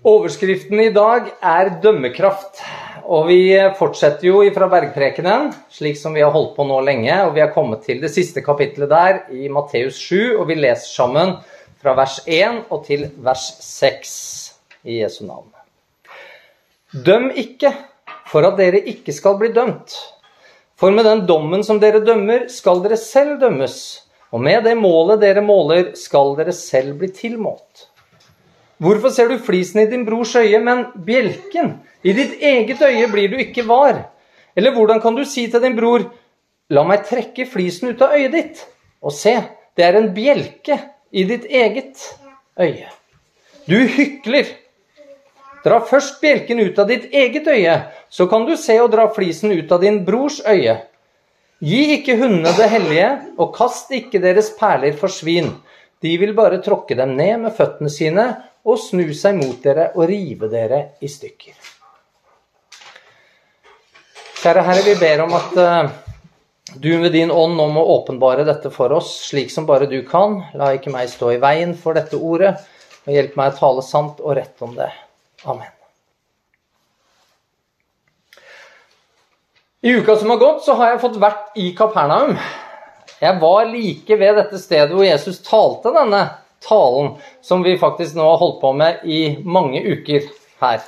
Overskriften i dag er 'dømmekraft'. Og vi fortsetter jo fra bergprekenen, slik som vi har holdt på nå lenge. Og vi har kommet til det siste kapittelet der, i Matteus 7, og vi leser sammen fra vers 1 og til vers 6 i Jesu navn. Døm ikke, for at dere ikke skal bli dømt. For med den dommen som dere dømmer, skal dere selv dømmes. Og med det målet dere måler, skal dere selv bli tilmålt. Hvorfor ser du flisen i din brors øye, men bjelken i ditt eget øye blir du ikke var? Eller hvordan kan du si til din bror, la meg trekke flisen ut av øyet ditt? Og se, det er en bjelke i ditt eget øye. Du hykler. Dra først bjelken ut av ditt eget øye, så kan du se og dra flisen ut av din brors øye. Gi ikke hundene det hellige, og kast ikke deres perler for svin. De vil bare tråkke dem ned med føttene sine og snu seg mot dere og rive dere i stykker. Kjære Herre, vi ber om at uh, du med din ånd nå må åpenbare dette for oss, slik som bare du kan. La ikke meg stå i veien for dette ordet, og hjelp meg å tale sant og rett om det. Amen. I uka som har gått, så har jeg fått vært i Kapernaum. Jeg var like ved dette stedet hvor Jesus talte denne talen som vi faktisk nå har holdt på med i mange uker her.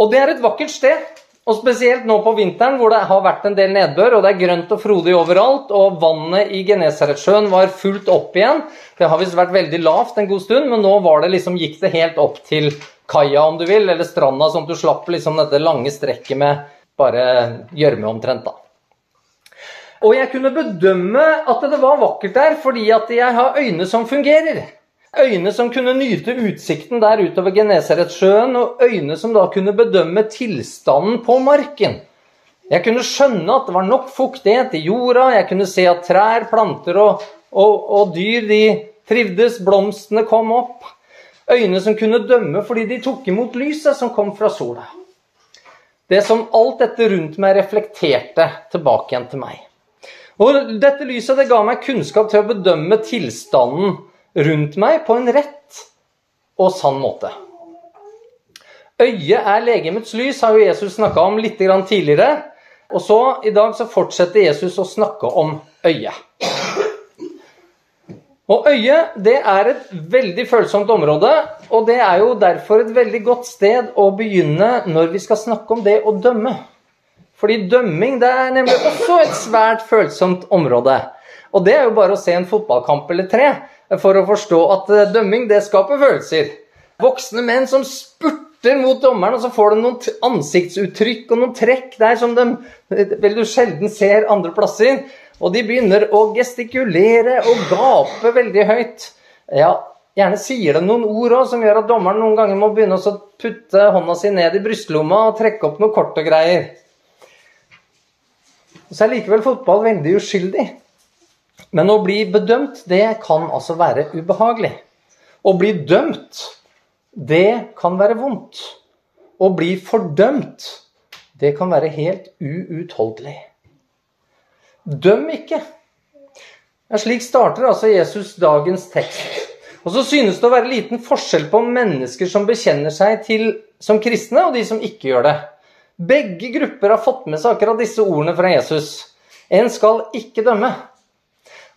Og det er et vakkert sted. Og spesielt nå på vinteren hvor det har vært en del nedbør, og det er grønt og frodig overalt, og vannet i Genesaretsjøen var fullt opp igjen. Det har visst vært veldig lavt en god stund, men nå det liksom, gikk det helt opp til kaia, om du vil, eller stranda, sånn at du slapp liksom dette lange strekket med bare gjørme omtrent, da. Og jeg kunne bedømme at det var vakkert der fordi at jeg har øyne som fungerer. Øyne som kunne nyte utsikten der utover Genesaretsjøen, og øyne som da kunne bedømme tilstanden på marken. Jeg kunne skjønne at det var nok fuktighet i jorda, jeg kunne se at trær, planter og, og, og dyr de trivdes, blomstene kom opp. Øyne som kunne dømme fordi de tok imot lyset som kom fra sola. Det som alt dette rundt meg reflekterte tilbake igjen til meg. Og dette lyset det ga meg kunnskap til å bedømme tilstanden rundt meg på en rett og sann måte. Øyet er legemets lys, har jo Jesus snakka om litt tidligere. Og så i dag så fortsetter Jesus å snakke om øyet. Og øyet det er et veldig følsomt område, og det er jo derfor et veldig godt sted å begynne når vi skal snakke om det å dømme. Fordi dømming det er nemlig også et svært følsomt område. Og det er jo bare å se en fotballkamp eller tre for å forstå at eh, dømming det skaper følelser. Voksne menn som spurter mot dommeren, og så får de noen ansiktsuttrykk og noen trekk der som de eh, vel du sjelden ser andre plasser. Og de begynner å gestikulere og gape veldig høyt. Ja, Gjerne sier de noen ord også, som gjør at dommeren noen ganger må begynne å putte hånda si ned i brystlomma og trekke opp noe kort og greier. Så er likevel fotball veldig uskyldig. Men å bli bedømt, det kan altså være ubehagelig. Å bli dømt, det kan være vondt. Å bli fordømt, det kan være helt uutholdelig. Døm ikke. Ja, slik starter altså Jesus dagens tekst. Og så synes det å være liten forskjell på mennesker som bekjenner seg til som kristne, og de som ikke gjør det. Begge grupper har fått med seg akkurat disse ordene fra Jesus. En skal ikke dømme.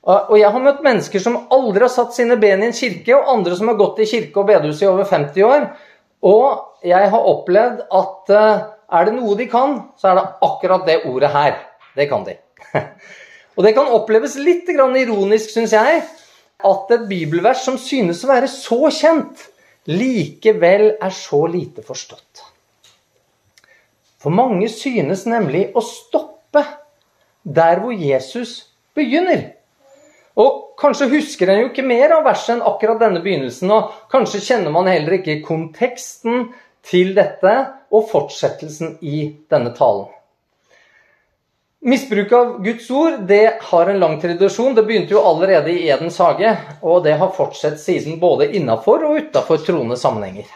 Og jeg har møtt mennesker som aldri har satt sine ben i en kirke, og andre som har gått i kirke og bedehus i over 50 år. Og jeg har opplevd at eh, er det noe de kan, så er det akkurat det ordet her. Det kan de. Og det kan oppleves litt ironisk, syns jeg, at et bibelvers som synes å være så kjent, likevel er så lite forstått. For mange synes nemlig å stoppe der hvor Jesus begynner. Og kanskje husker en jo ikke mer av verset enn akkurat denne begynnelsen. Og kanskje kjenner man heller ikke konteksten til dette og fortsettelsen i denne talen. Misbruk av Guds ord det har en lang tradisjon. Det begynte jo allerede i Edens hage, og det har fortsatt siden både innafor og utafor troende sammenhenger.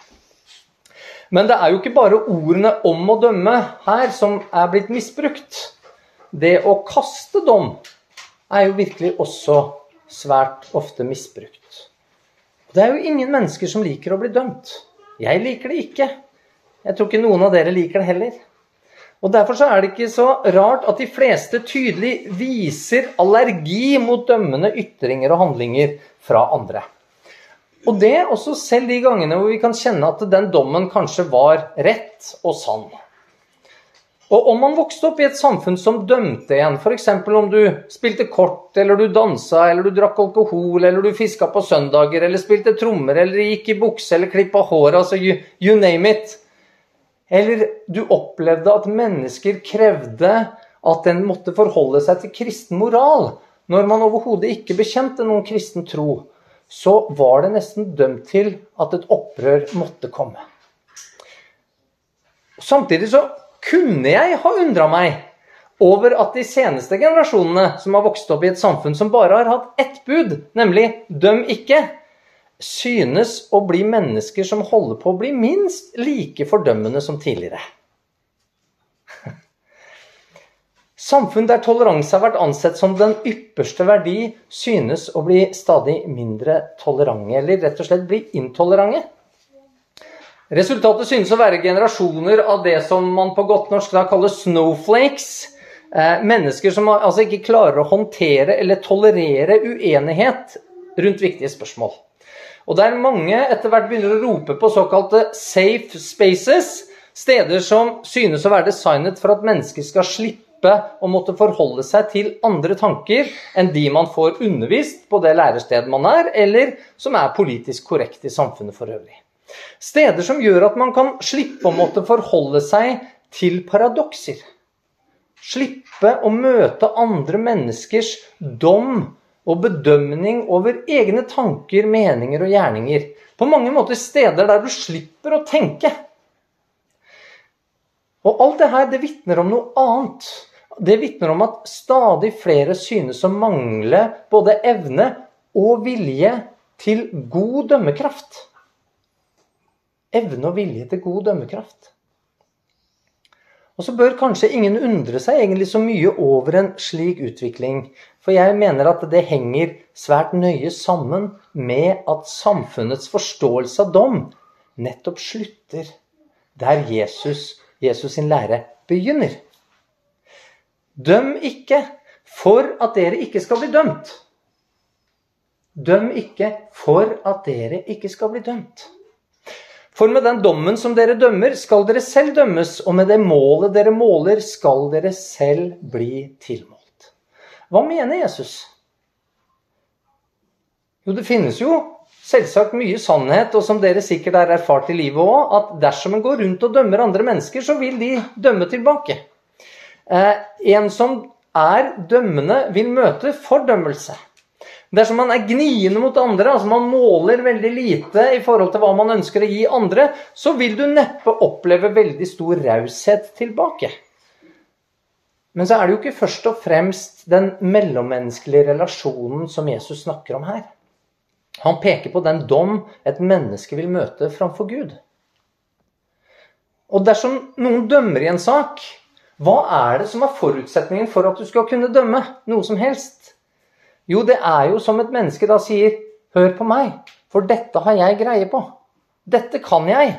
Men det er jo ikke bare ordene 'om å dømme' her som er blitt misbrukt. Det å kaste dom er jo virkelig også svært ofte misbrukt. Det er jo ingen mennesker som liker å bli dømt. Jeg liker det ikke. Jeg tror ikke noen av dere liker det heller. Og Derfor så er det ikke så rart at de fleste tydelig viser allergi mot dømmende ytringer og handlinger fra andre. Og det også selv de gangene hvor vi kan kjenne at den dommen kanskje var rett og sann. Og om man vokste opp i et samfunn som dømte en, f.eks. om du spilte kort, eller du dansa, eller du drakk alkohol, eller du fiska på søndager, eller spilte trommer, eller gikk i bukse, eller klippa håret, altså you, you name it, eller du opplevde at mennesker krevde at en måtte forholde seg til kristen moral når man overhodet ikke bekjente noen kristen tro, så var det nesten dømt til at et opprør måtte komme. Samtidig så kunne jeg ha undra meg over at de seneste generasjonene som har vokst opp i et samfunn som bare har hatt ett bud, nemlig 'døm ikke', synes å bli mennesker som holder på å bli minst like fordømmende som tidligere. Samfunn der toleranse har vært ansett som den ypperste verdi, synes å bli stadig mindre tolerante, eller rett og slett bli intolerante. Resultatet synes å være generasjoner av det som man på godt norsk da kaller snowflakes. Eh, mennesker som altså ikke klarer å håndtere eller tolerere uenighet rundt viktige spørsmål. Og der mange etter hvert begynner å rope på såkalte safe spaces, steder som synes å være designet for at mennesker skal slippe å måtte forholde seg til andre tanker enn de man får undervist på det lærestedet man er, eller som er politisk korrekt i samfunnet for øvrig. Steder som gjør at man kan slippe å måtte forholde seg til paradokser. Slippe å møte andre menneskers dom og bedømning over egne tanker, meninger og gjerninger. På mange måter steder der du slipper å tenke. Og alt det her, det vitner om noe annet. Det vitner om at stadig flere synes å mangle både evne og vilje til god dømmekraft. Evne og vilje til god dømmekraft. Og så bør kanskje ingen undre seg egentlig så mye over en slik utvikling. For jeg mener at det henger svært nøye sammen med at samfunnets forståelse av dom nettopp slutter der Jesus, Jesus sin lære begynner. Døm ikke for at dere ikke skal bli dømt. Døm ikke for at dere ikke skal bli dømt. For med den dommen som dere dømmer, skal dere selv dømmes, og med det målet dere måler, skal dere selv bli tilmålt. Hva mener Jesus? Jo, det finnes jo selvsagt mye sannhet, og som dere sikkert har erfart i livet òg, at dersom en går rundt og dømmer andre mennesker, så vil de dømme tilbake. Eh, en som er dømmende, vil møte fordømmelse. Dersom man er gniende mot andre, altså man måler veldig lite i forhold til hva man ønsker å gi andre, så vil du neppe oppleve veldig stor raushet tilbake. Men så er det jo ikke først og fremst den mellommenneskelige relasjonen som Jesus snakker om her. Han peker på den dom et menneske vil møte framfor Gud. Og dersom noen dømmer i en sak, hva er det som er forutsetningen for at du skal kunne dømme noe som helst? Jo, det er jo som et menneske da sier 'Hør på meg, for dette har jeg greie på'. Dette kan jeg.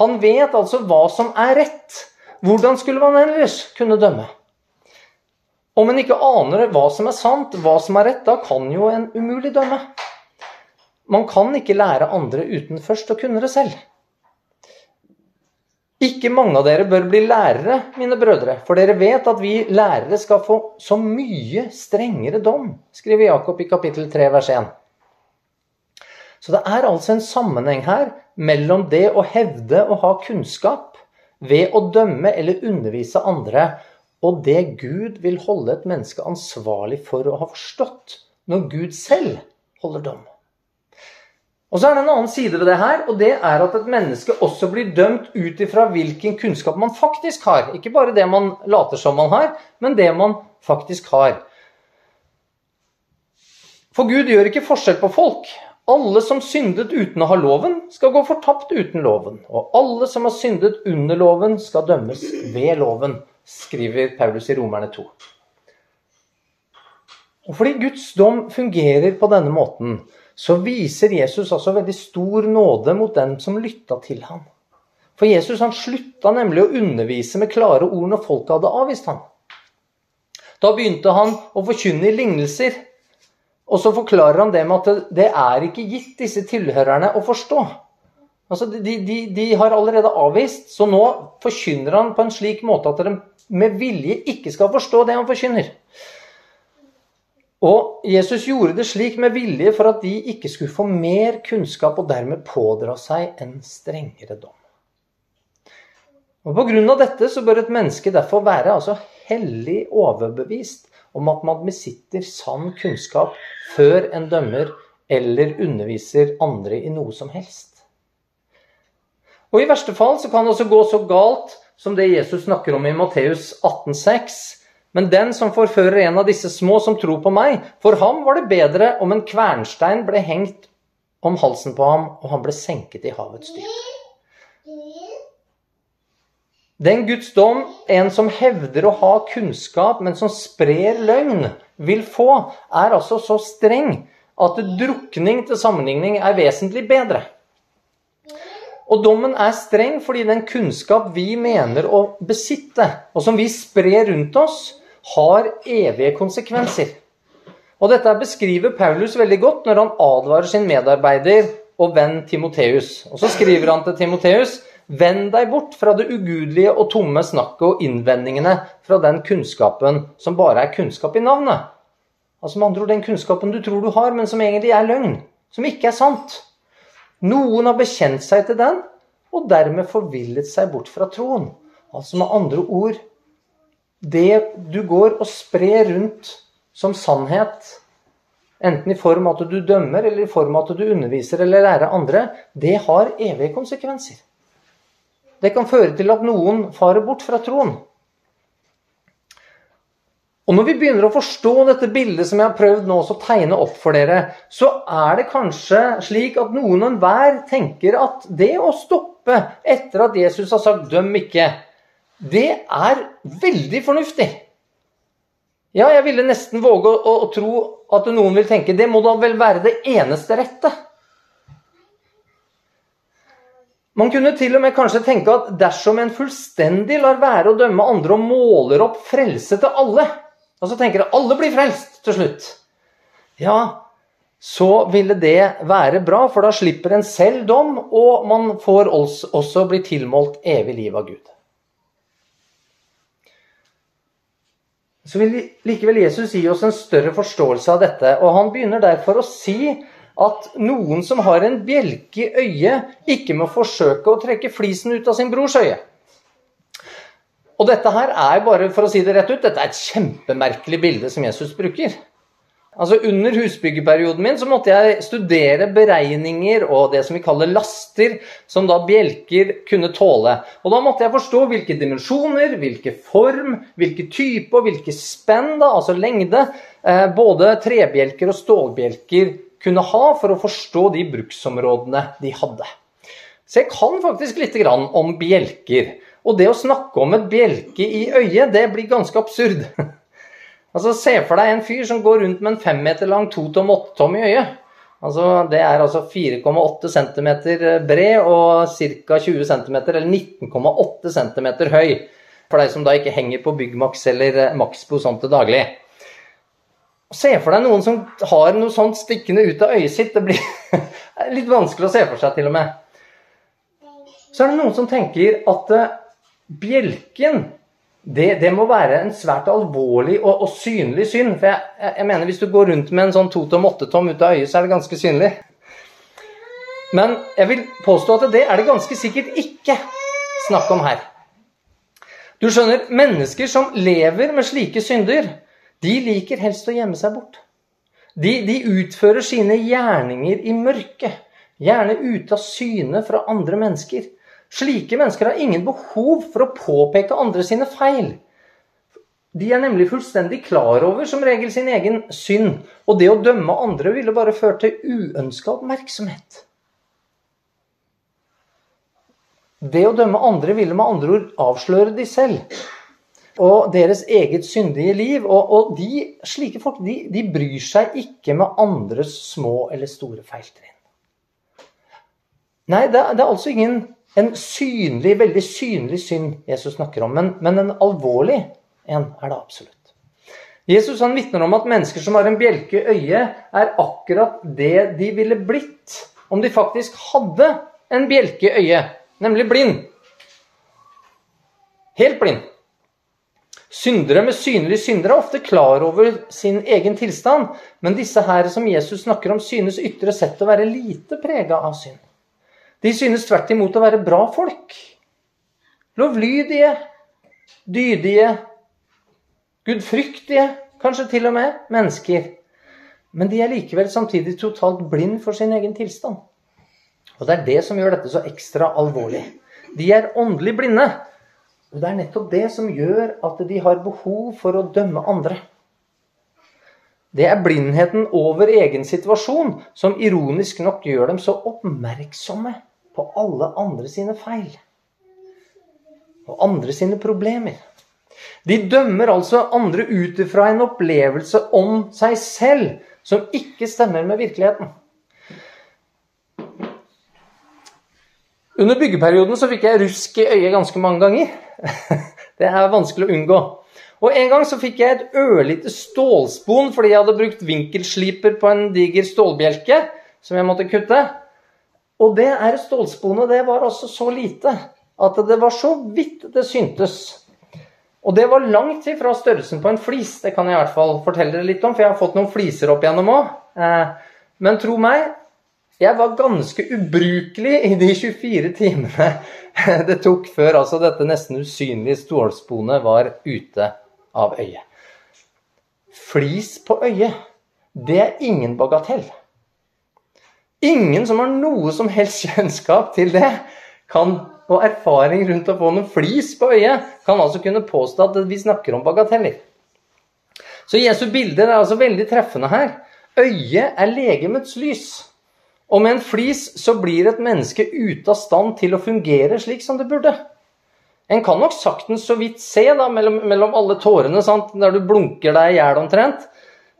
Han vet altså hva som er rett. Hvordan skulle man ellers kunne dømme? Om en ikke aner hva som er sant, hva som er rett, da kan jo en umulig dømme. Man kan ikke lære andre uten først å kunne det selv. Ikke mange av dere bør bli lærere, mine brødre, for dere vet at vi lærere skal få så mye strengere dom, skriver Jakob i kapittel 3, vers 1. Så det er altså en sammenheng her mellom det å hevde å ha kunnskap ved å dømme eller undervise andre, og det Gud vil holde et menneske ansvarlig for å ha forstått når Gud selv holder dom. Og så er det en annen side ved det her, og det er at et menneske også blir dømt ut ifra hvilken kunnskap man faktisk har. Ikke bare det man later som man har, men det man faktisk har. For Gud gjør ikke forskjell på folk. Alle som syndet uten å ha loven, skal gå fortapt uten loven. Og alle som har syndet under loven, skal dømmes ved loven, skriver Paulus i Romerne 2. Og fordi Guds dom fungerer på denne måten, så viser Jesus altså veldig stor nåde mot dem som lytta til ham. For Jesus han slutta nemlig å undervise med klare ord når folk hadde avvist ham. Da begynte han å forkynne i lignelser. Og så forklarer han det med at det er ikke gitt disse tilhørerne å forstå. Altså, de, de, de, har allerede avvist, så nå forkynner han på en slik måte at de med vilje ikke skal forstå det han forkynner. Og Jesus gjorde det slik med vilje for at de ikke skulle få mer kunnskap og dermed pådra seg en strengere dom. Og Pga. dette så bør et menneske derfor være altså hellig overbevist om at man besitter sann kunnskap før en dømmer eller underviser andre i noe som helst. Og I verste fall så kan det også gå så galt som det Jesus snakker om i Matteus 18,6 men den som forfører en av disse små som tror på meg, for ham var det bedre om en kvernstein ble hengt om halsen på ham, og han ble senket i havets dyp. Den Guds dom en som hevder å ha kunnskap, men som sprer løgn, vil få, er altså så streng at drukning til sammenligning er vesentlig bedre. Og dommen er streng fordi den kunnskap vi mener å besitte, og som vi sprer rundt oss, har evige konsekvenser. Og dette beskriver Paulus veldig godt når han advarer sin medarbeider og venn Timoteus. Og så skriver han til Timoteus.: Vend deg bort fra det ugudelige og tomme snakket og innvendingene fra den kunnskapen som bare er kunnskap i navnet. Altså med andre ord den kunnskapen du tror du har, men som egentlig er løgn. Som ikke er sant. Noen har bekjent seg til den, og dermed forvillet seg bort fra troen. Altså med andre ord det du går og sprer rundt som sannhet, enten i form av at du dømmer, eller i form av at du underviser eller lærer andre, det har evige konsekvenser. Det kan føre til at noen farer bort fra troen. Og Når vi begynner å forstå dette bildet som jeg har prøvd nå å tegne opp for dere, så er det kanskje slik at noen og enhver tenker at det å stoppe etter at Jesus har sagt 'døm ikke', det er veldig fornuftig. Ja, jeg ville nesten våge å, å, tro at noen vil tenke det må da vel være det eneste rette. Man kunne til og med kanskje tenke at dersom en fullstendig lar være å dømme andre og måler opp frelse til alle, og så tenker at alle blir frelst til slutt, ja, så ville det være bra, for da slipper en selv dom, og man får også bli tilmålt evig liv av Gud. Så vil likevel Jesus gi oss en større forståelse av dette. Og han begynner derfor å si at noen som har en bjelke i øyet, ikke må forsøke å trekke flisen ut av sin brors øye. Og dette her er bare, for å si det rett ut, dette er et kjempemerkelig bilde som Jesus bruker. Altså Under husbyggeperioden min så måtte jeg studere beregninger og det som vi kaller laster, som da bjelker kunne tåle. Og Da måtte jeg forstå hvilke dimensjoner, hvilke form, hvilke type og hvilke spenn, da, altså lengde, eh, både trebjelker og stålbjelker kunne ha for å forstå de bruksområdene de hadde. Så jeg kan faktisk litt om bjelker. Og det å snakke om et bjelke i øyet, det blir ganske absurd. Altså, Se for deg en fyr som går rundt med en fem meter lang to tom åtte tom i øyet. Altså, det er altså 4,8 cm bred og ca. 20 cm, eller 19,8 cm høy. For deg som da ikke henger på Byggmax eller eh, Maxbo sånn til daglig. Se for deg noen som har noe sånt stikkende ut av øyet sitt. Det blir litt vanskelig å se for seg, til og med. Så er det noen som tenker at eh, bjelken det, det, må være en svært alvorlig og, og synlig synd. For jeg, jeg, jeg, mener hvis du går rundt med en sånn to tom, åtte tom ut av øyet, så er det ganske synlig. Men jeg vil påstå at det er det ganske sikkert ikke snakk om her. Du skjønner, mennesker som lever med slike synder, de liker helst å gjemme seg bort. De, de utfører sine gjerninger i mørket, gjerne ute av syne fra andre mennesker. Slike mennesker har ingen behov for å påpeke andre sine feil. De er nemlig fullstendig klar over som regel sin egen synd, og det å dømme andre ville bare ført til uønska oppmerksomhet. Det å dømme andre ville med andre ord avsløre de selv. og deres eget syndige liv. Og, og de, slike folk de, de, bryr seg ikke med andres små eller store feiltrinn. Nei, det, det, er altså ingen en synlig, veldig synlig synd Jesus snakker om, men, men en alvorlig en er det absolutt. Jesus han vitner om at mennesker som har en bjelke i øyet, er akkurat det de ville blitt om de faktisk hadde en bjelke i øyet, nemlig blind. Helt blind. Syndere med synlige syndere er ofte klar over sin egen tilstand, men disse her som Jesus snakker om, synes ytre sett å være lite prega av synd. De synes tvert imot å være bra folk. Lovlydige, dydige, gudfryktige, kanskje til og med mennesker. Men de er likevel samtidig totalt blind for sin egen tilstand. Og det er det som gjør dette så ekstra alvorlig. De er åndelig blinde. Og det er nettopp det som gjør at de har behov for å dømme andre. Det er blindheten over egen situasjon som ironisk nok gjør dem så oppmerksomme på alle andre sine feil. Og andre sine problemer. De dømmer altså andre ut ifra en opplevelse om seg selv som ikke stemmer med virkeligheten. Under byggeperioden så fikk jeg rusk i øyet ganske mange ganger. Det er vanskelig å unngå. Og En gang så fikk jeg et ørlite stålspon fordi jeg hadde brukt vinkelsliper på en diger stålbjelke som jeg måtte kutte. Og det er stålsponet det var altså så lite at det var så vidt det syntes. Og det var langt ifra størrelsen på en flis. Det kan jeg i hvert fall fortelle dere litt om, for jeg har fått noen fliser opp igjennom òg. Eh, men tro meg, jeg var ganske ubrukelig i de 24 timene det tok før altså dette nesten usynlige stålsponet var ute av øyet. Flis på øyet, det er ingen bagatell. Ingen som har noe som helst kjennskap til det, kan og erfaring rundt å få noen flis på øyet, kan altså kunne påstå at vi snakker om bagateller. Så Jesu bilde er altså veldig treffende her. Øyet er legemets lys. Og med en flis så blir et menneske ute av stand til å fungere slik som det burde. En kan nok saktens så vidt se da, mellom, mellom alle tårene, sant? der du blunker deg i hjel omtrent.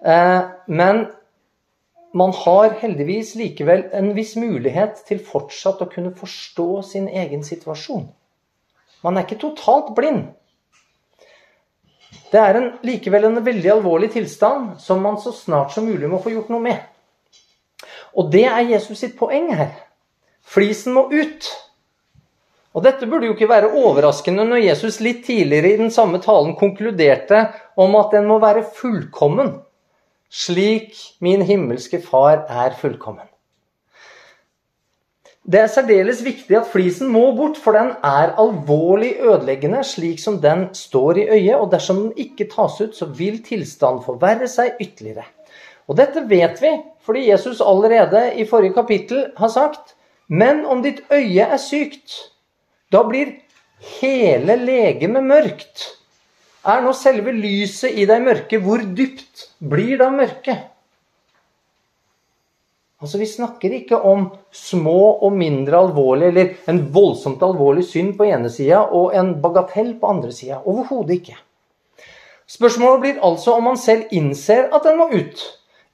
Eh, men man har heldigvis likevel en viss mulighet til fortsatt å kunne forstå sin egen situasjon. Man er ikke totalt blind. Det er en, likevel en veldig alvorlig tilstand som man så snart som mulig må få gjort noe med. Og det er Jesus sitt poeng her. Flisen må ut. Og dette burde jo ikke være overraskende når Jesus litt tidligere i den samme talen konkluderte om at den må være fullkommen slik min himmelske Far er fullkommen. Det er særdeles viktig at flisen må bort, for den er alvorlig ødeleggende slik som den står i øyet, og dersom den ikke tas ut, så vil tilstanden forverre seg ytterligere. Og dette vet vi fordi Jesus allerede i forrige kapittel har sagt Men om ditt øye er sykt, da blir hele legemet mørkt. Er nå selve lyset i deg mørke, hvor dypt blir da mørket? Altså, Vi snakker ikke om små og mindre alvorlige, eller en voldsomt alvorlig synd på ene sida og en bagatell på andre sida. Overhodet ikke. Spørsmålet blir altså om man selv innser at den må ut,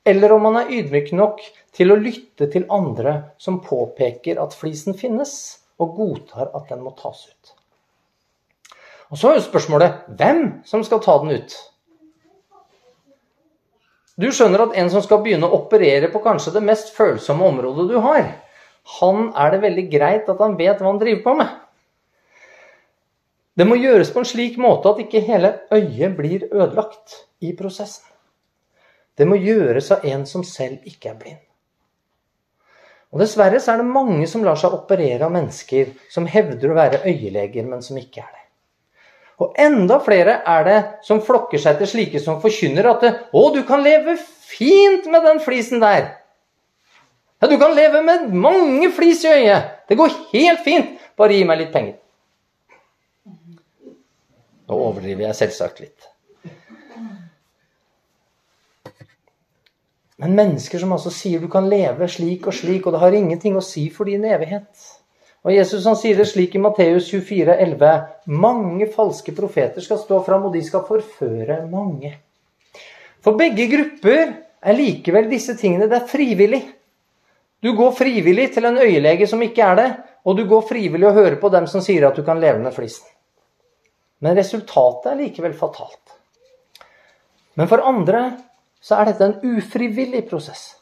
eller om man er ydmyk nok til å lytte til andre som påpeker at flisen finnes, og godtar at den må tas ut. Og så er jo spørsmålet hvem som skal ta den ut. Du skjønner at en som skal begynne å operere på kanskje det mest følsomme området du har, han er det veldig greit at han vet hva han driver på med. Det må gjøres på en slik måte at ikke hele øyet blir ødelagt i prosessen. Det må gjøres av en som selv ikke er blind. Og Dessverre så er det mange som lar seg operere av mennesker som hevder å være øyeleger, men som ikke er det. Og enda flere er det som flokker seg til slike som forkynner at 'Å, du kan leve fint med den flisen der'. Ja, du kan leve med mange flis i øyet. Det går helt fint. Bare gi meg litt penger. Nå overdriver jeg selvsagt litt. Men mennesker som altså sier du kan leve slik og slik, og det har ingenting å si for din evighet. Og Jesus han sier det slik i Matteus 24, 11. Mange falske profeter skal stå fram, og de skal forføre mange. For begge grupper er likevel disse tingene det er frivillig. Du går frivillig til en øyelege som ikke er det, og du går frivillig og hører på dem som sier at du kan leve med flisen. Men resultatet er likevel fatalt. Men for andre så er dette en ufrivillig prosess.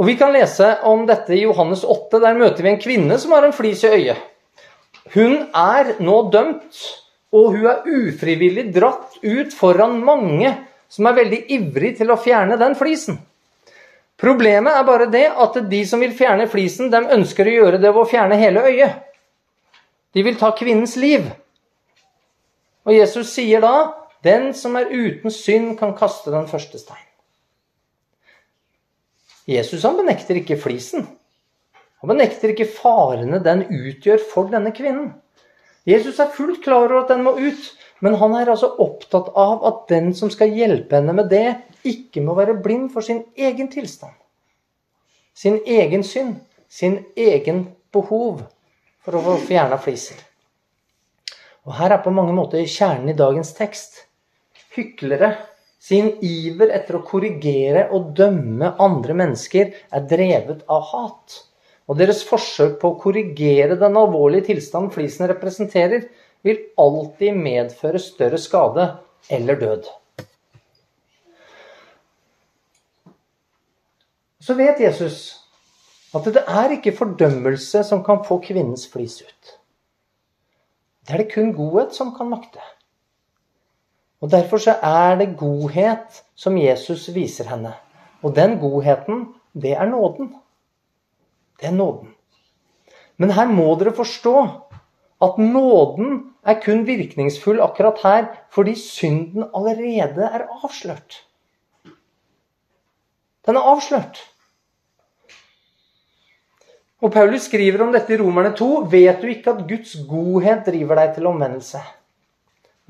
Og Vi kan lese om dette i Johannes 8. Der møter vi en kvinne som har en flis i øyet. Hun er nå dømt, og hun er ufrivillig dratt ut foran mange som er veldig ivrig til å fjerne den flisen. Problemet er bare det at de som vil fjerne flisen, de ønsker å gjøre det ved å fjerne hele øyet. De vil ta kvinnens liv. Og Jesus sier da, 'Den som er uten synd, kan kaste den første stein'. Jesus han benekter ikke flisen. Han benekter ikke farene den utgjør for denne kvinnen. Jesus er fullt klar over at den må ut, men han er altså opptatt av at den som skal hjelpe henne med det, ikke må være blind for sin egen tilstand. Sin egen synd, sin egen behov for å få fjerna fliser. Og her er på mange måter kjernen i dagens tekst. Hyklere sin iver etter å korrigere og dømme andre mennesker er drevet av hat. Og deres forsøk på å korrigere den alvorlige tilstanden flisen representerer, vil alltid medføre større skade eller død. Så vet Jesus at det er ikke fordømmelse som kan få kvinnens flis ut. Det er det kun godhet som kan makte. Og Derfor så er det godhet som Jesus viser henne. Og den godheten, det er nåden. Det er nåden. Men her må dere forstå at nåden er kun virkningsfull akkurat her fordi synden allerede er avslørt. Den er avslørt. Og Paulus skriver om dette i Romerne 2.: Vet du ikke at Guds godhet driver deg til omvendelse?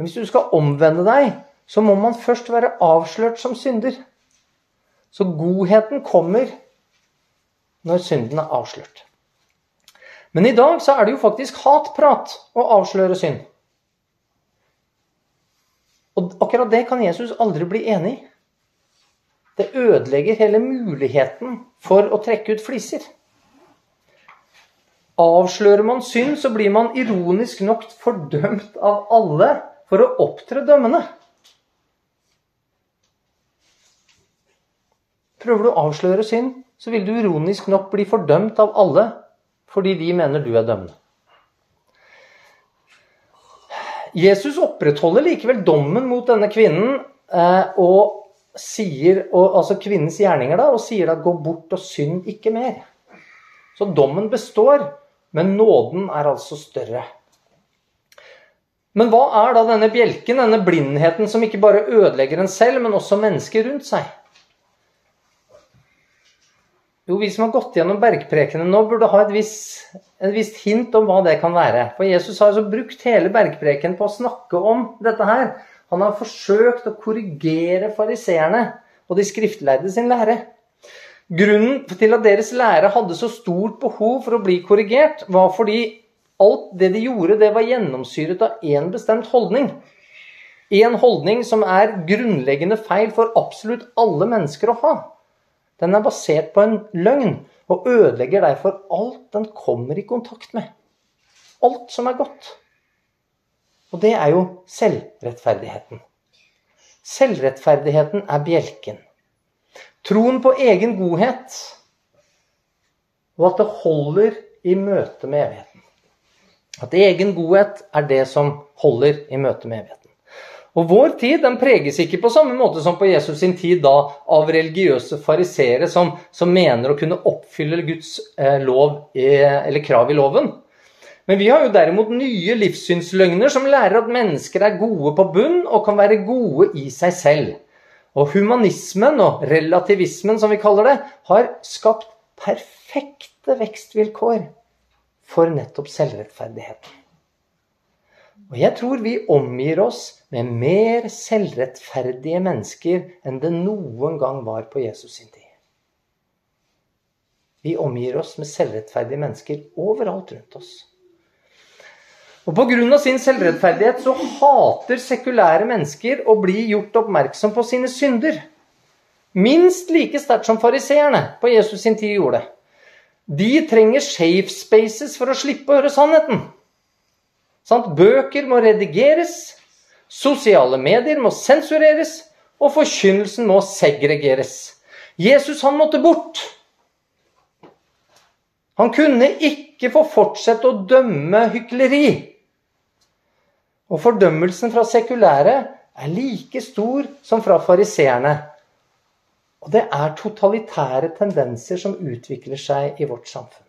Men hvis du skal omvende deg, så må man først være avslørt som synder. Så godheten kommer når synden er avslørt. Men i dag så er det jo faktisk hatprat å avsløre synd. Og akkurat det kan Jesus aldri bli enig i. Det ødelegger hele muligheten for å trekke ut fliser. Avslører man synd, så blir man ironisk nok fordømt av alle for å opptre dømmende. Prøver du å avsløre synd, så vil du ironisk nok bli fordømt av alle fordi de mener du er dømmende. Jesus opprettholder likevel dommen mot denne kvinnen eh, og sier, og, altså kvinnens gjerninger da, og sier da 'gå bort og synd ikke mer'. Så dommen består, men nåden er altså større. Men hva er da denne bjelken, denne blindheten som ikke bare ødelegger en selv, men også mennesker rundt seg? Jo, vi som har gått gjennom bergprekene nå, burde ha et visst, et visst hint om hva det kan være. For Jesus har altså brukt hele bergpreken på å snakke om dette her. Han har forsøkt å korrigere fariseerne og de skriftlærde sin lære. Grunnen til at deres lære hadde så stort behov for å bli korrigert, var fordi Alt det de gjorde, det var gjennomsyret av én bestemt holdning. En holdning som er grunnleggende feil for absolutt alle mennesker å ha. Den er basert på en løgn og ødelegger derfor alt den kommer i kontakt med. Alt som er godt. Og det er jo selvrettferdigheten. Selvrettferdigheten er bjelken. Troen på egen godhet, og at det holder i møte med evigheten. At egen godhet er det som holder i møte med evigheten. Og Vår tid den preges ikke på samme måte som på Jesus sin tid da, av religiøse fariseere som, som, mener å kunne oppfylle Guds eh, lov, eh, eller krav i loven. Men vi har jo derimot nye livssynsløgner som lærer at mennesker er gode på bunn og kan være gode i seg selv. Og humanismen og relativismen, som vi kaller det, har skapt perfekte vekstvilkår for nettopp selvrettferdigheten. Og jeg tror vi omgir oss med mer selvrettferdige mennesker enn det noen gang var på Jesus sin tid. Vi omgir oss med selvrettferdige mennesker overalt rundt oss. Og Pga. sin selvrettferdighet så hater sekulære mennesker å bli gjort oppmerksom på sine synder. Minst like sterkt som fariseerne på Jesus sin tid gjorde. De trenger safe spaces for å slippe å høre sannheten. Sant? Bøker må redigeres, sosiale medier må sensureres, og forkynnelsen må segregeres. Jesus han måtte bort. Han kunne ikke få fortsette å dømme hykleri. Og fordømmelsen fra sekulære er like stor som fra fariseerne. Og det er totalitære tendenser som utvikler seg i vårt samfunn.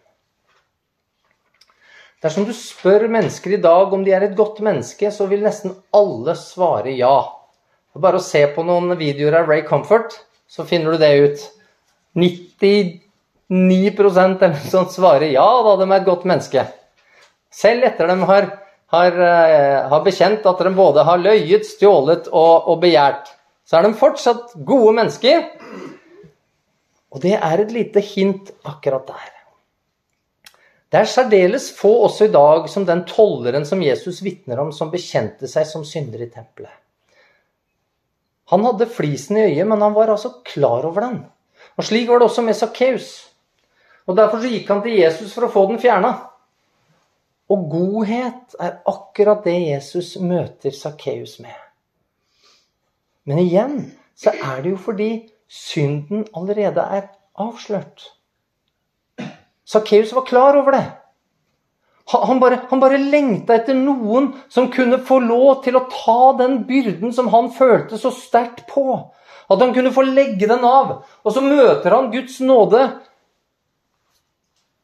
Dersom du spør mennesker i dag om de er et godt menneske, så vil nesten alle svare ja. Bare å se på noen videoer av Ray Comfort, så finner du det ut. 99 eller noe sånt svarer ja da, de er et godt menneske. Selv etter de har har, eh, har, bekjent at de både har løyet, stjålet og, og begjært. Så er de fortsatt gode mennesker. Og det er et lite hint akkurat der. Det er særdeles få også i dag som den tolleren som Jesus vitner om, som bekjente seg som synder i tempelet. Han hadde flisen i øyet, men han var altså klar over den. Og Slik var det også med Sakkeus. Og Derfor gikk han til Jesus for å få den fjerna. Og godhet er akkurat det Jesus møter Sakkeus med. Men igjen så er det jo fordi synden allerede er avslørt. Sakkeus var klar over det. Han bare, han bare lengta etter noen som kunne få lov til å ta den byrden som han følte så sterkt på. At han kunne få legge den av. Og så møter han Guds nåde,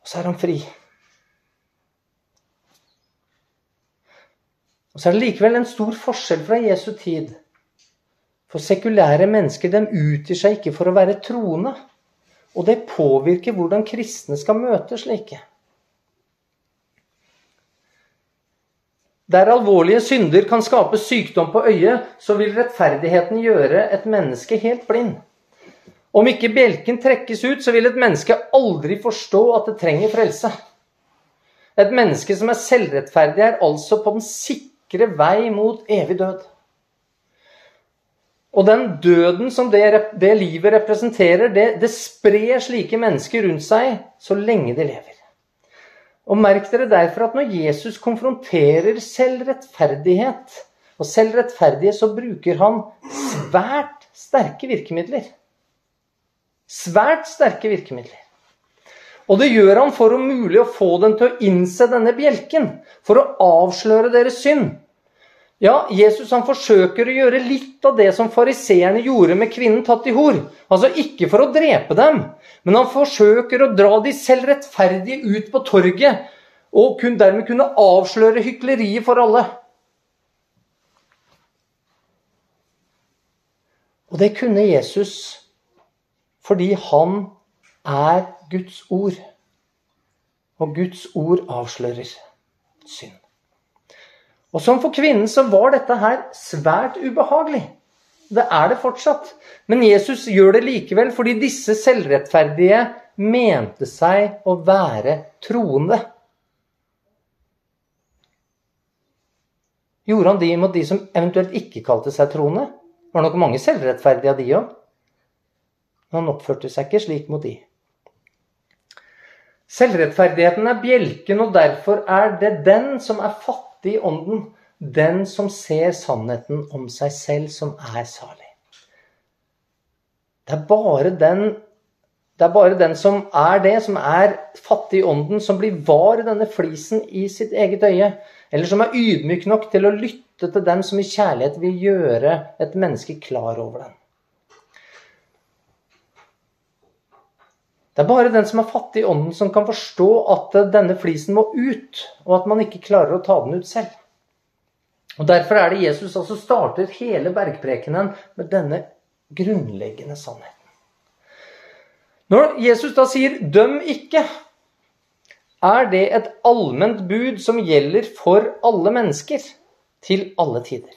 og så er han fri. Og så er det likevel en stor forskjell fra Jesu tid. For sekulære mennesker de utgir seg ikke for å være troende. Og det påvirker hvordan kristne skal møte slike. Der alvorlige synder kan skape sykdom på øyet, så vil rettferdigheten gjøre et menneske helt blind. Om ikke bjelken trekkes ut, så vil et menneske aldri forstå at det trenger frelse. Et menneske som er selvrettferdig, er altså på den sikre vei mot evig død. Og den døden som det, det livet representerer, det, det, sprer slike mennesker rundt seg så lenge de lever. Og merk dere derfor at når Jesus konfronterer selvrettferdighet og selvrettferdighet, så bruker han svært sterke virkemidler. Svært sterke virkemidler. Og det gjør han for å mulig å få dem til å innse denne bjelken. For å avsløre deres synd. Ja, Jesus han forsøker å gjøre litt av det som fariseerne gjorde med kvinnen tatt i hor. Altså ikke for å drepe dem, men han forsøker å dra de selvrettferdige ut på torget. Og dermed kunne avsløre hykleriet for alle. Og det kunne Jesus fordi han er Guds ord. Og Guds ord avslører synd. Og som for kvinnen så var dette her svært ubehagelig. Det er det fortsatt. Men Jesus gjør det likevel fordi disse selvrettferdige mente seg å være troende. Gjorde han de mot de som eventuelt ikke kalte seg troende? Det var nok mange selvrettferdige av de òg. Men han oppførte seg ikke slik mot de. Selvrettferdigheten er bjelken, og derfor er det den som er fattig i ånden, den som ser sannheten om seg selv, som er salig. Det er bare den, er bare den som er det, som er fattig i ånden, som blir var denne flisen i sitt eget øye, eller som er ydmyk nok til å lytte til dem som i kjærlighet vil gjøre et menneske klar over den. Det er bare den som er fattig i ånden, som kan forstå at denne flisen må ut, og at man ikke klarer å ta den ut selv. Og Derfor er det Jesus altså starter hele bergprekenen med denne grunnleggende sannheten. Når Jesus da sier 'døm ikke', er det et allment bud som gjelder for alle mennesker til alle tider.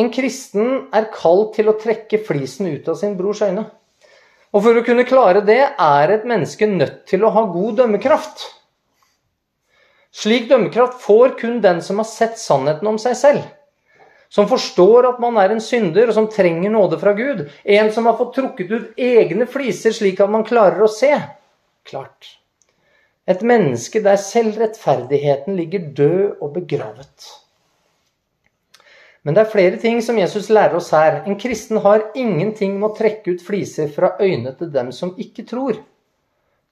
En kristen er kalt til å trekke flisen ut av sin brors øyne. Og for å kunne klare det er et menneske nødt til å ha god dømmekraft. Slik dømmekraft får kun den som har sett sannheten om seg selv. Som forstår at man er en synder og som trenger nåde fra Gud. En som har fått trukket ut egne fliser slik at man klarer å se. Klart. Et menneske der selvrettferdigheten ligger død og begravet. Men det er flere ting som Jesus lærer oss her. En kristen har ingenting med å trekke ut fliser fra øynene til dem som ikke tror.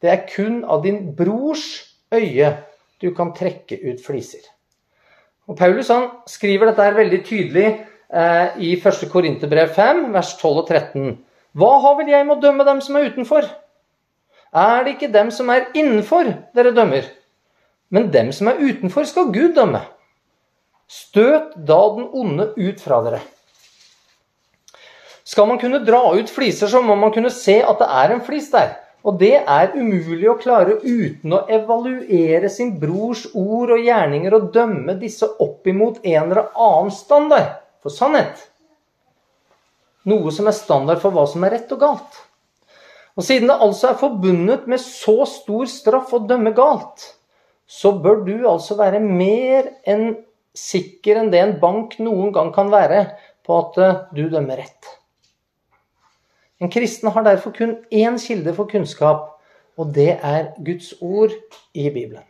Det er kun av din brors øye du kan trekke ut fliser. Og Paulus han skriver dette her veldig tydelig eh, i 1. Korinterbrev 5, vers 12 og 13. Hva har vel jeg med å dømme dem som er utenfor? Er det ikke dem som er innenfor, dere dømmer? Men dem som er utenfor, skal Gud dømme. Støt da den onde ut fra dere. Skal man kunne dra ut fliser, så må man kunne se at det er en flis der. Og det er umulig å klare uten å evaluere sin brors ord og gjerninger og dømme disse opp imot en eller annen standard for sannhet. Noe som er standard for hva som er rett og galt. Og siden det altså er forbundet med så stor straff å dømme galt, så bør du altså være mer enn sikker enn det en bank noen gang kan være på at eh, du dømmer rett. En kristen har derfor kun én kilde for kunnskap, og det er Guds ord i Bibelen.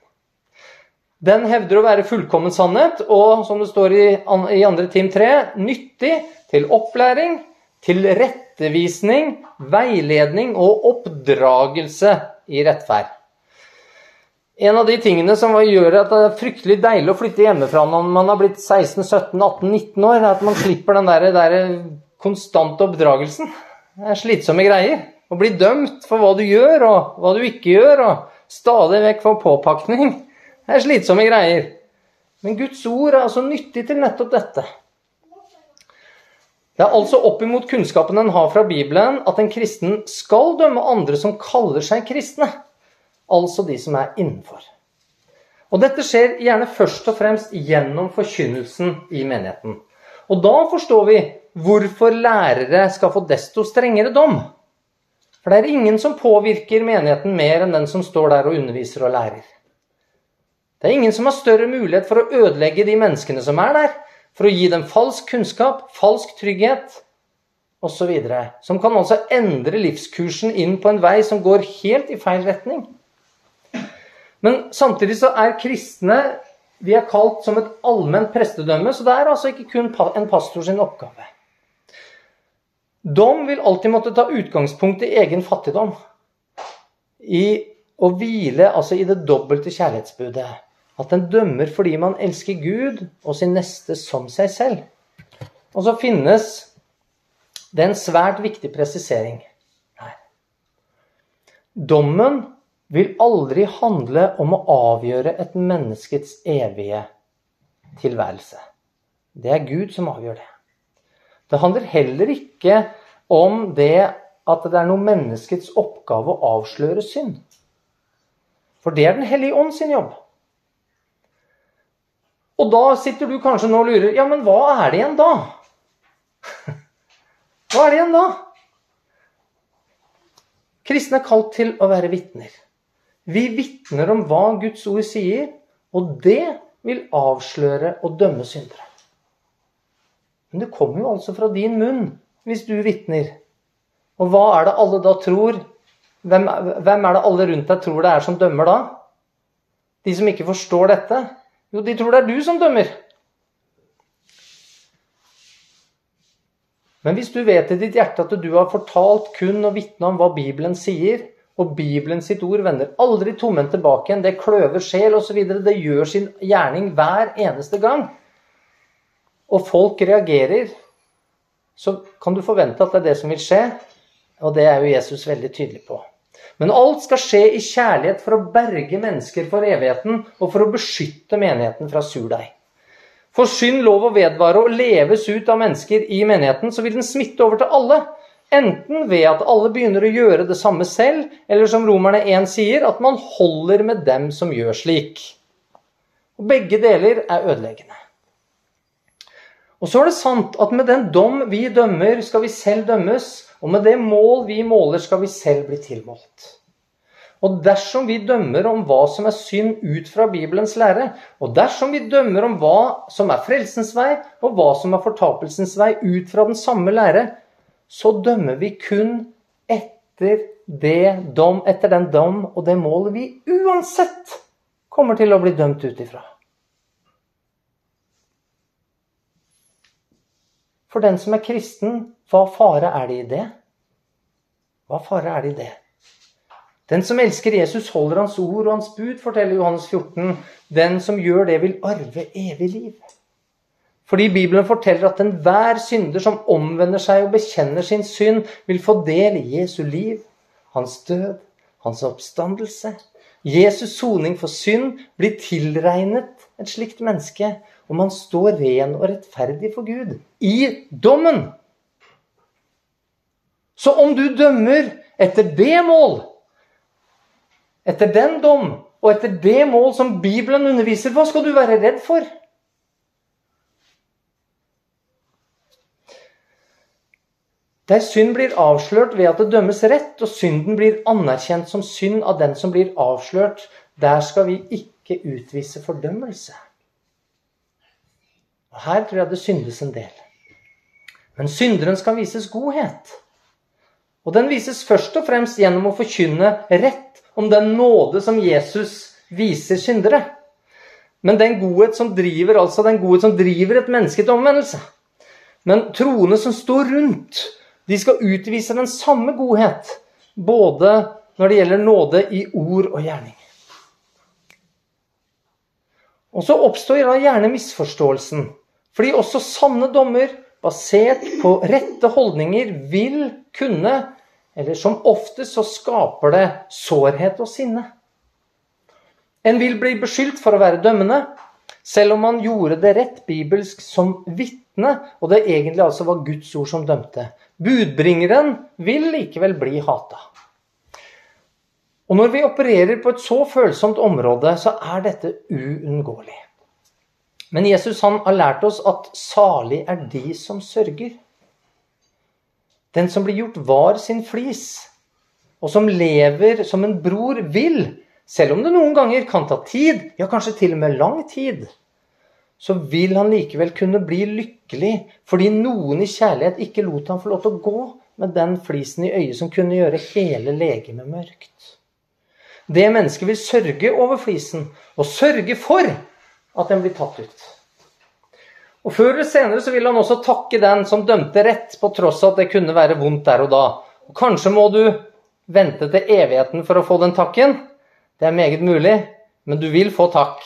Den hevder å være fullkommen sannhet og, som det står i, 2. Tim 3, nyttig til opplæring, til rettevisning, veiledning og oppdragelse i rettferd. En av de tingene som gjør at det er fryktelig deilig å flytte hjemmefra når man har blitt 16-17-18-19 år, er at man slipper den der, der konstante oppdragelsen. Det er slitsomme greier. Å bli dømt for hva du gjør, og hva du ikke gjør, og stadig vekk få påpakning. Det er slitsomme greier. Men Guds ord er altså nyttig til nettopp dette. Det er altså oppimot kunnskapen en har fra Bibelen, at en kristen skal dømme andre som kaller seg kristne altså de som er innenfor. Og dette skjer gjerne først og fremst gjennom forkynnelsen i menigheten. Og da forstår vi hvorfor lærere skal få desto strengere dom. For det er ingen som påvirker menigheten mer enn den som står der og underviser og lærer. Det er ingen som har større mulighet for å ødelegge de menneskene som er der, for å gi dem falsk kunnskap, falsk trygghet osv. Som kan altså endre livskursen inn på en vei som går helt i feil retning. Men samtidig så er kristne vi er kalt som et allment prestedømme, så det er altså ikke kun en pastor sin oppgave. Dom vil alltid måtte ta utgangspunkt i egen fattigdom. I å hvile altså i det dobbelte kjærlighetsbudet. At en dømmer fordi man elsker Gud og sin neste som seg selv. Og så finnes det en svært viktig presisering her. Dommen vil aldri handle om å avgjøre et menneskets evige tilværelse. Det er Gud som avgjør det. Det handler heller ikke om det at det er noe menneskets oppgave å avsløre synd. For det er Den hellige ånd sin jobb. Og da sitter du kanskje nå og lurer Ja, men hva er det igjen da? Hva er det igjen da? Kristne er kalt til å være vitner. Vi vitner om hva Guds ord sier, og det vil avsløre og dømme syndere. Men det kommer jo altså fra din munn hvis du vitner. Og hva er det alle da tror? Hvem, hvem, er det alle rundt deg tror det er som dømmer da? De som ikke forstår dette? Jo, de tror det er du som dømmer. Men hvis du vet i ditt hjerte at du har fortalt kun og vitna om hva Bibelen sier, og Bibelen sitt ord vender aldri tomhendt tilbake igjen. Det kløver sjel osv. Det gjør sin gjerning hver eneste gang. Og folk reagerer. Så kan du forvente at det er det som vil skje. Og det er jo Jesus veldig tydelig på. Men alt skal skje i kjærlighet for å berge mennesker for evigheten og for å beskytte menigheten fra surdeig. For synd lov å vedvare og leves ut av mennesker i menigheten, så vil den smitte over til alle. Enten ved at alle begynner å gjøre det samme selv, eller som Romerne 1 sier, at man holder med dem som gjør slik. Og Begge deler er ødeleggende. Og så er det sant at med den dom vi dømmer, skal vi selv dømmes. Og med det mål vi måler, skal vi selv bli tilmålt. Og dersom vi dømmer om hva som er synd ut fra Bibelens lære, og dersom vi dømmer om hva som er frelsens vei, og hva som er fortapelsens vei ut fra den samme lære, så dømmer vi kun etter, det dom, etter den dom og det målet vi uansett kommer til å bli dømt ut ifra. For den som er kristen, hva fare er det i det? Hva fare er det i det? Den som elsker Jesus, holder hans ord og hans bud, forteller Johannes 14. Den som gjør det, vil arve evig liv. Fordi Bibelen forteller at enhver synder som omvender seg og bekjenner sin synd, vil få del i Jesu liv, hans død, hans oppstandelse. Jesus' soning for synd blir tilregnet et slikt menneske, og man står ren og rettferdig for Gud i dommen. Så om du dømmer etter det mål, etter den dom og etter det mål som Bibelen underviser, hva skal du være redd for? Der synd blir avslørt ved at det dømmes rett, og synden blir anerkjent som synd av den som blir avslørt, der skal vi ikke utvise fordømmelse. Og Her tror jeg det syndes en del. Men synderen skal vises godhet. Og den vises først og fremst gjennom å forkynne rett om den nåde som Jesus viser syndere. Men den godhet som driver, altså den godhet som driver et menneske til omvendelse. Men troende som står rundt, de skal utvise den samme godhet, både når det gjelder nåde i ord og gjerning. Og så oppstår da gjerne misforståelsen. Fordi også sanne dommer, basert på rette holdninger, vil kunne, eller som oftest så skaper det sårhet og sinne. En vil bli beskyldt for å være dømmende, selv om man gjorde det rett bibelsk som vitne, og det egentlig altså var Guds ord som dømte. Budbringeren vil likevel bli hata. Og når vi opererer på et så følsomt område, så er dette uunngåelig. Men Jesus han har lært oss at salig er de som sørger. Den som blir gjort var sin flis, og som lever som en bror vil, selv om det noen ganger kan ta tid, ja kanskje til og med lang tid, så vil han likevel kunne bli lykkelig fordi noen i kjærlighet ikke lot ham få lov til å gå med den flisen i øyet som kunne gjøre hele legemet mørkt. Det mennesket vil sørge over flisen og sørge for at den blir tatt ut. Og Før eller senere så vil han også takke den som dømte rett, på tross av at det kunne være vondt der og da. Og Kanskje må du vente til evigheten for å få den takken. Det er meget mulig, men du vil få takk.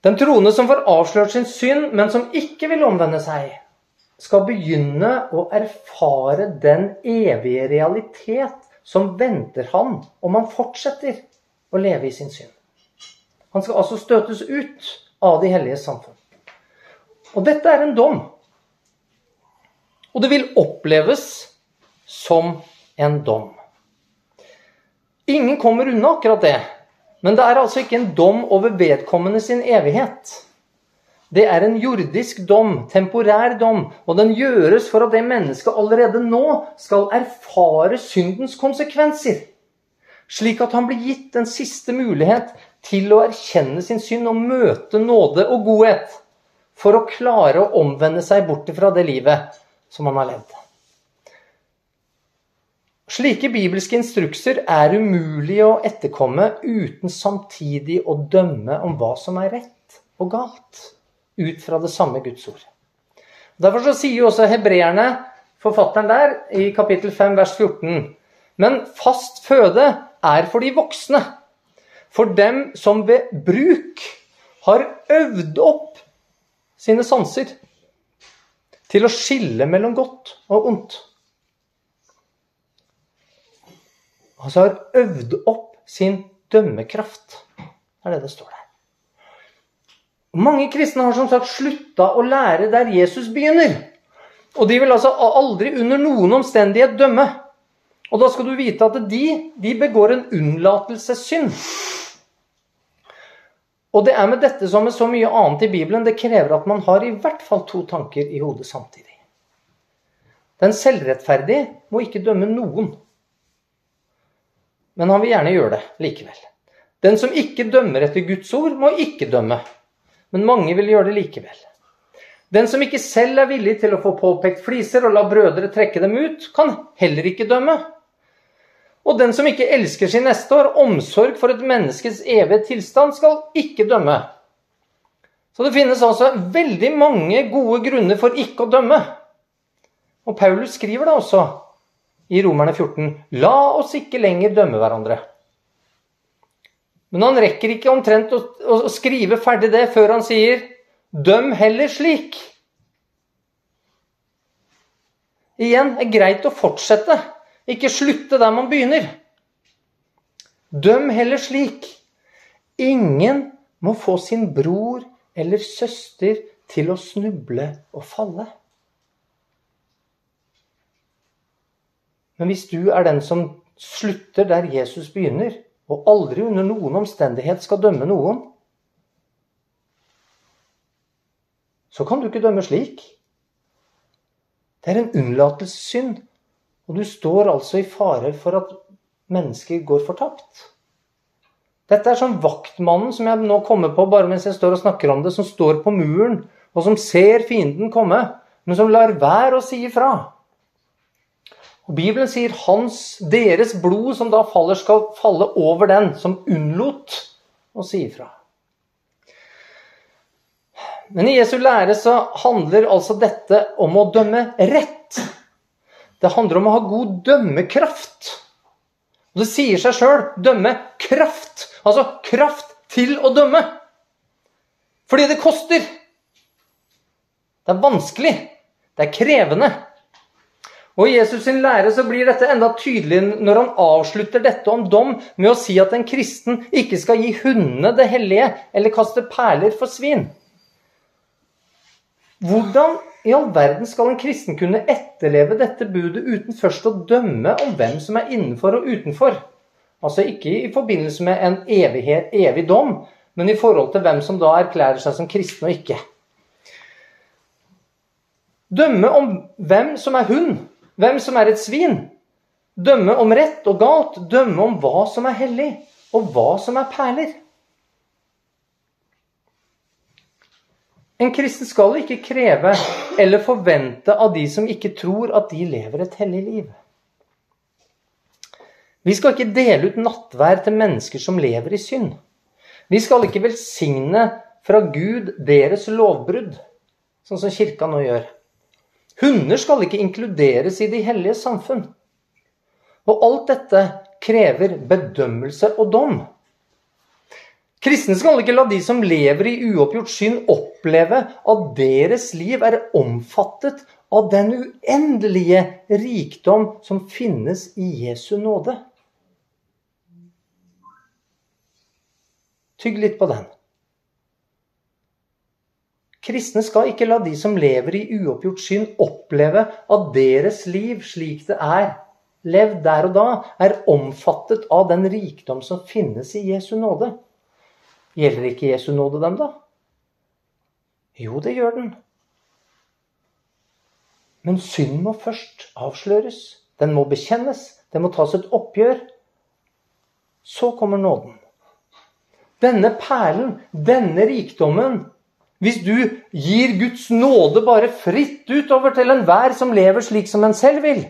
Den troende som får avslørt sin synd, men som ikke vil omvende seg, skal begynne å erfare den evige realitet som venter han om han fortsetter å leve i sin synd. Han skal altså støtes ut av de hellige samfunn. Og dette er en dom. Og det vil oppleves som en dom. Ingen kommer unna akkurat det. Men det er altså ikke en dom over vedkommende sin evighet. Det er en jordisk dom, temporær dom, og den gjøres for at det mennesket allerede nå skal erfare syndens konsekvenser. Slik at han blir gitt en siste mulighet til å erkjenne sin synd og møte nåde og godhet. For å klare å omvende seg bort fra det livet som han har levd. Slike bibelske instrukser er umulig å etterkomme uten samtidig å dømme om hva som er rett og galt, ut fra det samme Guds ord. Derfor så sier jo også hebreerne, forfatteren der, i kapittel 5 vers 14, men fast føde er for de voksne, for dem som ved bruk har øvd opp sine sanser til å skille mellom godt og ondt. Altså har øvd opp sin dømmekraft. Det er det det står der. Mange kristne har som sagt slutta å lære der Jesus begynner. Og de vil altså aldri under noen omstendighet dømme. Og da skal du vite at de, de begår en unnlatelsessynd. Og det er med dette som med så mye annet i Bibelen, det krever at man har i hvert fall to tanker i hodet samtidig. Den selvrettferdige må ikke dømme noen. Men han vil gjerne gjøre det likevel. Den som ikke dømmer etter Guds ord, må ikke dømme. Men mange vil gjøre det likevel. Den som ikke selv er villig til å få påpekt fliser og la brødre trekke dem ut, kan heller ikke dømme. Og den som ikke elsker sin neste år, omsorg for et menneskes evige tilstand, skal ikke dømme. Så det finnes altså veldig mange gode grunner for ikke å dømme. Og Paulus skriver da også i Romerne 14. La oss ikke lenger dømme hverandre. Men han rekker ikke omtrent å, å skrive ferdig det før han sier Døm heller slik. Igjen er greit å fortsette, ikke slutte der man begynner. Døm heller slik. Ingen må få sin bror eller søster til å snuble og falle. Men hvis du er den som slutter der Jesus begynner, og aldri under noen omstendighet skal dømme noen, så kan du ikke dømme slik. Det er en unnlatelsessynd, og du står altså i fare for at mennesker går fortapt. Dette er sånn vaktmannen som jeg nå kommer på bare mens jeg står og snakker om det, som står på muren, og som ser fienden komme, men som lar være å si ifra. Og Bibelen sier hans, deres blod som da faller, skal falle over den som unnlot å si ifra. Men i Jesu lære så handler altså dette om å dømme rett. Det handler om å ha god dømmekraft. Og det sier seg sjøl dømme kraft. Altså kraft til å dømme. Fordi det koster. Det er vanskelig. Det er krevende. Og I Jesus sin lære så blir dette enda tydeligere når han avslutter dette om dom med å si at en kristen ikke skal gi hundene det hellige eller kaste perler for svin. Hvordan i all verden skal en kristen kunne etterleve dette budet uten først å dømme om hvem som er innenfor og utenfor? Altså ikke i forbindelse med en evighet, evig dom, men i forhold til hvem som da erklærer seg som kristen og ikke. Dømme om hvem som er hund, hvem som er et svin. Dømme om rett og galt. Dømme om hva som er hellig, og hva som er perler. En kristen skal ikke kreve eller forvente av de som ikke tror at de lever et hellig liv. Vi skal ikke dele ut nattvær til mennesker som lever i synd. Vi skal ikke velsigne fra Gud deres lovbrudd, sånn som kirka nå gjør. Hunder skal ikke inkluderes i de hellige samfunn. Og alt dette krever bedømmelse og dom. Kristne skal ikke la de som lever i uoppgjort synd, oppleve at deres liv er omfattet av den uendelige rikdom som finnes i Jesu nåde. Tygg litt på den. Kristne skal ikke la de som lever i uoppgjort synd, oppleve at deres liv, slik det er levd der og da, er omfattet av den rikdom som finnes i Jesu nåde. Gjelder ikke Jesu nåde dem, da? Jo, det gjør den. Men synd må først avsløres. Den må bekjennes. Det må tas et oppgjør. Så kommer nåden. Denne perlen, denne rikdommen Hvis du gir Guds nåde bare fritt utover til enhver som lever slik som en selv vil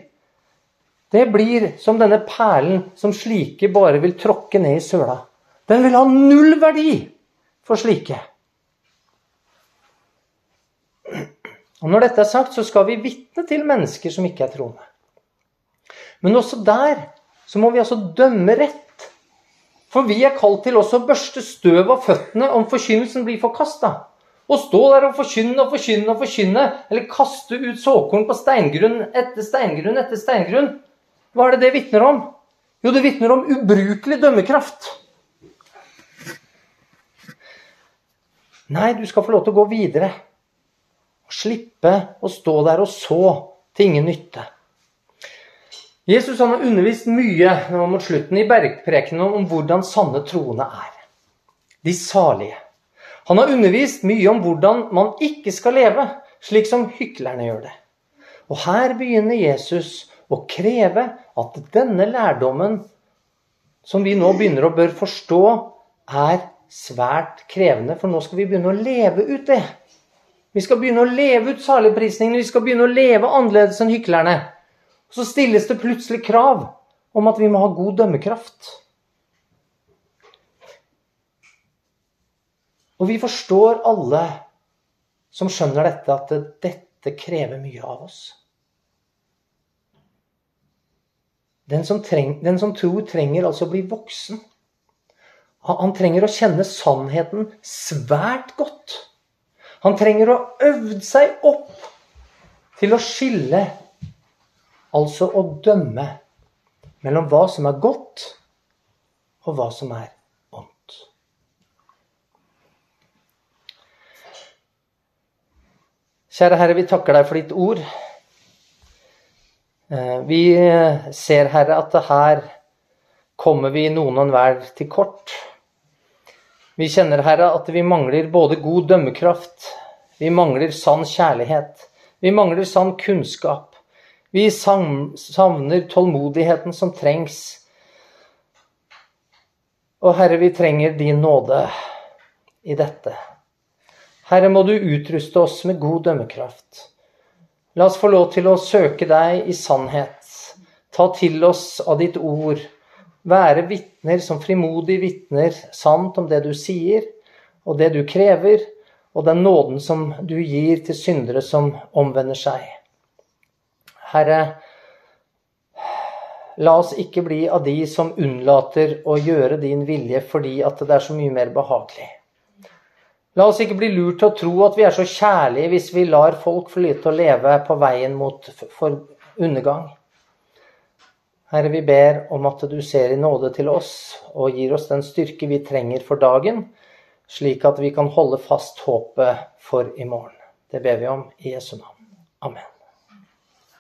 Det blir som denne perlen som slike bare vil tråkke ned i søla. Den vil ha null verdi for slike. Og Når dette er sagt, så skal vi vitne til mennesker som ikke er troende. Men også der så må vi altså dømme rett. For vi er kalt til også å børste støv av føttene om forkynnelsen blir forkasta. Å stå der og forkynne og forkynne og forkynne, eller kaste ut såkorn på steingrunn etter steingrunn etter steingrunn, hva er det det vitner om? Jo, det vitner om ubrukelig dømmekraft. Nei, du skal få lov til å gå videre. Og slippe å stå der og så til ingen nytte. Jesus han har undervist mye mot slutten i bergprekenen om hvordan sanne troende er. De salige. Han har undervist mye om hvordan man ikke skal leve, slik som hyklerne gjør det. Og her begynner Jesus å kreve at denne lærdommen, som vi nå begynner å bør forstå, er svært krevende. For nå skal vi begynne å leve ut det. Vi skal begynne å leve ut saligprisningene, Vi skal begynne å leve annerledes enn hyklerne. Så stilles det plutselig krav om at vi må ha god dømmekraft. Og vi forstår alle som skjønner dette, at dette krever mye av oss. Den som, treng, den som tror, trenger altså å bli voksen. Han, trenger å kjenne sannheten svært godt. Han trenger å øve seg opp til å skille, altså å dømme, mellom hva som er godt, og hva som er ondt. Kjære Herre, vi takker deg for ditt ord. Eh, vi ser, Herre, at her kommer vi noen og enhver til kort. Vi kjenner, Herre, at vi mangler både god dømmekraft, vi mangler sann kjærlighet, vi mangler sann kunnskap. Vi savner tålmodigheten som trengs. Og Herre, vi trenger din nåde i dette. Herre, må du utruste oss med god dømmekraft. La oss få lov til å søke deg i sannhet. Ta til oss av ditt ord. Være vitner som frimodig vitner sant om det du sier, og det du krever, og den nåden som du gir til syndere som omvender seg. Herre, la oss ikke bli av de som unnlater å gjøre din vilje fordi at det er så mye mer behagelig. La oss ikke bli lurt til å tro at vi er så kjærlige hvis vi lar folk flyte og leve på veien mot undergang. Herre, vi ber om at du ser i nåde til oss og gir oss den styrke vi trenger for dagen, slik at vi kan holde fast håpet for i morgen. Det ber vi om i Jesu navn. Amen.